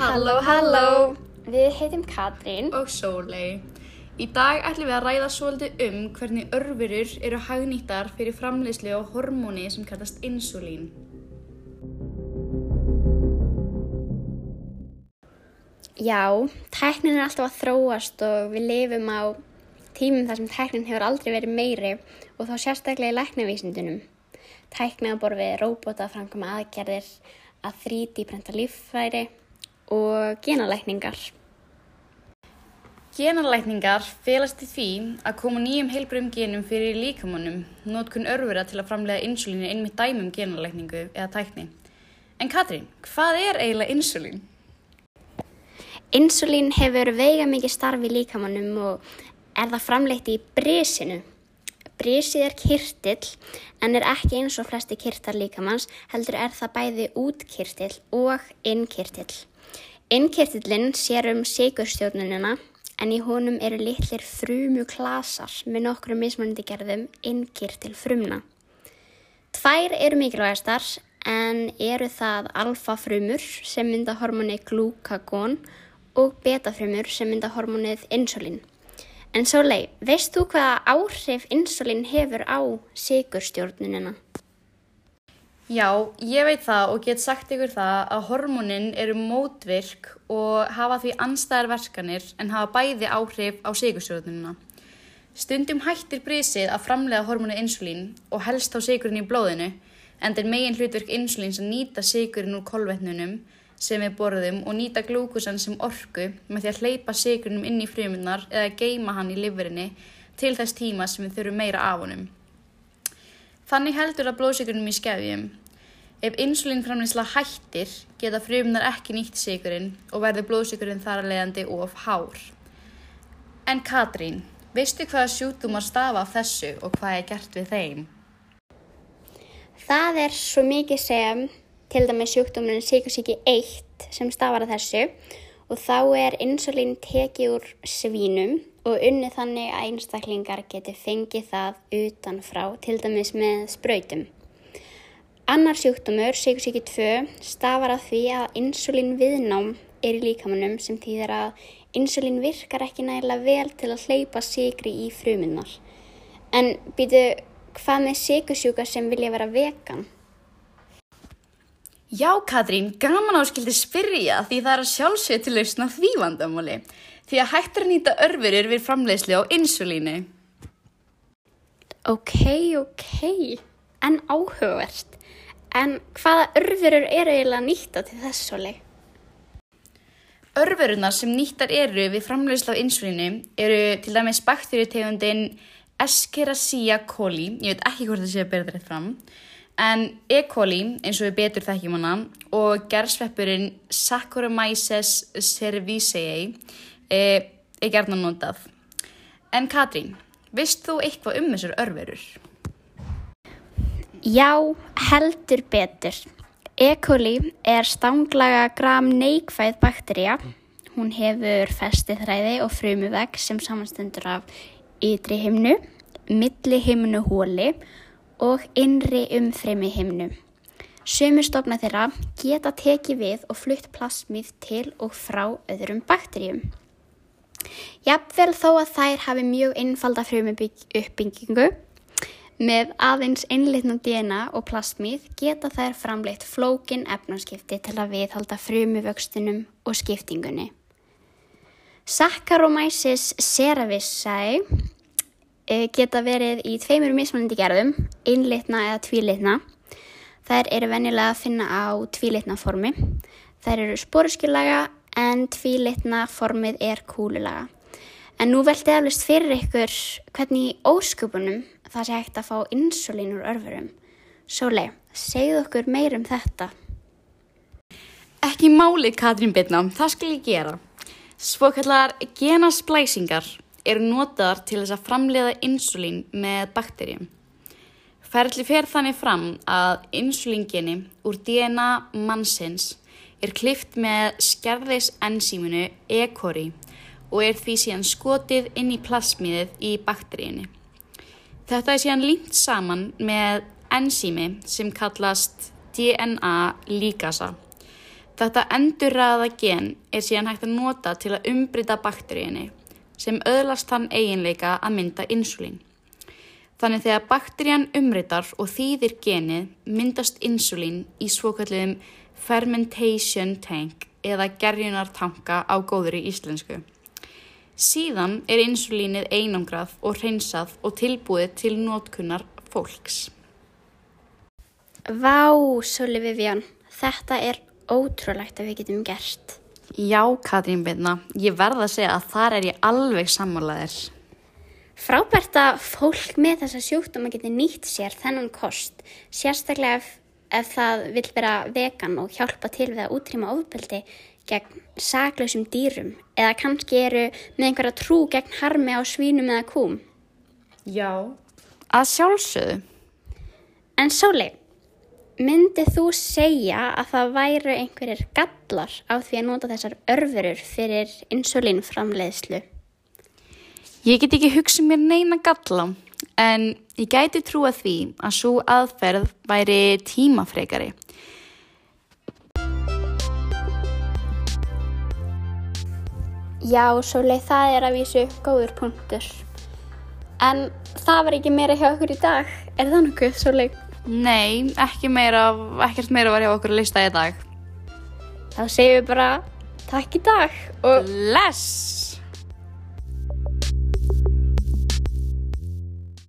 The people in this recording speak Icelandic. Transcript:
Halló, halló! Við heitum Katrín. Og Sóley. Í dag ætlum við að ræða svolítið um hvernig örfurur eru hagnýttar fyrir framleiðslu á hormóni sem kallast insulín. Já, tæknin er alltaf að þróast og við lifum á tímum þar sem tæknin hefur aldrei verið meiri og þá sérstaklega í læknavísindunum. Tæknin að borða við róbóta framkoma aðgerðir að þríti brenda líffræri og genalækningar. Genalækningar felast í því að koma nýjum heilbröðum genum fyrir líkamannum, nótkun örfura til að framlega insulínu einmitt dæmum genalækningu eða tækni. En Katrín, hvað er eiginlega insulín? Insulín hefur veiga mikið starf í líkamannum og er það framleitt í brísinu. Brísið er kirtill en er ekki eins og flesti kirtar líkamanns, heldur er það bæði útkirtill og innkirtill. Innkirtillinn sér um sigurstjórnunina en í honum eru litlir frumu klasar með nokkru mismunandi gerðum innkirtill frumna. Tvær eru mikilvægastar en eru það alfa frumur sem mynda hormoni glúkagón og betafrumur sem mynda hormonið insulín. En Sólei, veist þú hvaða áhrif insulín hefur á sigurstjórnunina? Já, ég veit það og get sagt ykkur það að hormónin eru mótvirk og hafa því anstæðar verkanir en hafa bæði áhrif á sigurstjórnunina. Stundum hættir brísið að framlega hormónu insulín og helst á sigurinn í blóðinu en þeir megin hlutverk insulíns að nýta sigurinn úr kolvetnunum sem við borðum og nýta glúkusan sem orku með því að hleypa sigurinnum inn í frumunnar eða geima hann í lifurinni til þess tíma sem við þurfum meira af honum. Þannig heldur að blóðsigurinnum í skefjum. Ef insulínframleysla hættir geta frumunnar ekki nýtt sigurinn og verður blóðsigurinn þar að leiðandi of hár. En Katrín, veistu hvaða sjútumar stafa af þessu og hvað er gert við þeim? Það er svo mikið sem til dæmis sjúkdómurinn sikursíki 1 sem stafar að þessu og þá er insulín tekið úr svínum og unni þannig að einstaklingar geti fengið það utanfrá, til dæmis með spröytum. Annar sjúkdómur, sikursíki 2, stafar að því að insulín viðnám er í líkamannum sem þýðir að insulín virkar ekki nægilega vel til að hleypa sigri í fruminnar. En býtu, hvað með sikursjúka sem vilja vera vegan? Já, Katrín, gaman áskildi spyrja því það er að sjálfsögja til lausna því vandamáli því að hægt er að nýta örfurur við framleiðslu á insulínu. Ok, ok, en áhugavert. En hvaða örfurur eru eiginlega nýtta til þessu leið? Örfurunar sem nýttar eru við framleiðslu á insulínu eru til dæmis bakterjutegundin Escherichia coli, ég veit ekki hvort það sé að berða þetta fram, En E. coli, eins og við betur þekkjum hana, og gerðsveppurinn Saccharomyces cerevisiae e, er gerðna notað. En Katrín, vist þú eitthvað um þessar örverur? Já, heldur betur. E. coli er stanglaga gram neikvæð bakterja. Hún hefur festithræði og frumuvegg sem samanstendur af ytri himnu, milli himnu hóli og og innri umfremi himnu. Sumur stofna þeirra geta tekið við og flutt plasmið til og frá öðrum bakterjum. Jafnvel þó að þær hafi mjög einfalda frumuppbyggingu með aðeins einlitna DNA og plasmið geta þær framleitt flókin efnarskipti til að viðhalda frumuvöxtunum og skiptingunni. Saccharomyces cerevisiae geta verið í tveimur mismunandi gerðum, einlitna eða tvílitna. Þær eru venjulega að finna á tvílitna formi. Þær eru spóruskilaga en tvílitna formið er kúlulaga. En nú veldi eflust fyrir ykkur hvernig í óskupunum það sé hægt að fá insulín úr örfurum. Sólei, segðu okkur meir um þetta. Ekki máli Katrín Bitnam, það skal ég gera. Svo kallar genasplæsingar eru notaðar til þess að framleiða insulín með bakterjum. Ferli fer þannig fram að insulíngeni úr DNA mannsins er klift með skerðis enzíminu E. coli og er því síðan skotið inn í plasmiðið í bakteríunni. Þetta er síðan línt saman með enzími sem kallast DNA líkasa. Þetta endurraða gen er síðan hægt að nota til að umbrita bakteríunni sem öðlast þann eiginleika að mynda insulín. Þannig þegar bakterían umritar og þýðir genið myndast insulín í svokalliðum fermentation tank eða gerjunartanka á góður í íslensku. Síðan er insulínið einangrað og hreinsað og tilbúið til notkunnar fólks. Vá, Sóli Vivian, þetta er ótrúlegt að við getum gert. Já, Katrín Birna, ég verða að segja að þar er ég alveg sammálaðir. Frábært að fólk með þessa sjúkdóma geti nýtt sér þennan kost, sérstaklega ef, ef það vil vera vegan og hjálpa til við að útrýma ofbeldi gegn saklausum dýrum eða kannski eru með einhverja trú gegn harmi á svínum eða kúm. Já. Að sjálfsögðu. En Sóli, myndið þú segja að það væru einhverjir gallar á því að nota þessar örfurur fyrir insulínframleiðslu? Ég get ekki hugsað mér neina galla, en ég gæti trúa því að svo aðferð væri tímafrekari. Já, Sóli, það er að vísu góður punktur. En það var ekki meira hjá okkur í dag. Er það nokkuð, Sóli? Nei, ekki meira, ekkert meira var hjá okkur að lista í dag. Þá segjum við bara takk í dag og Bless!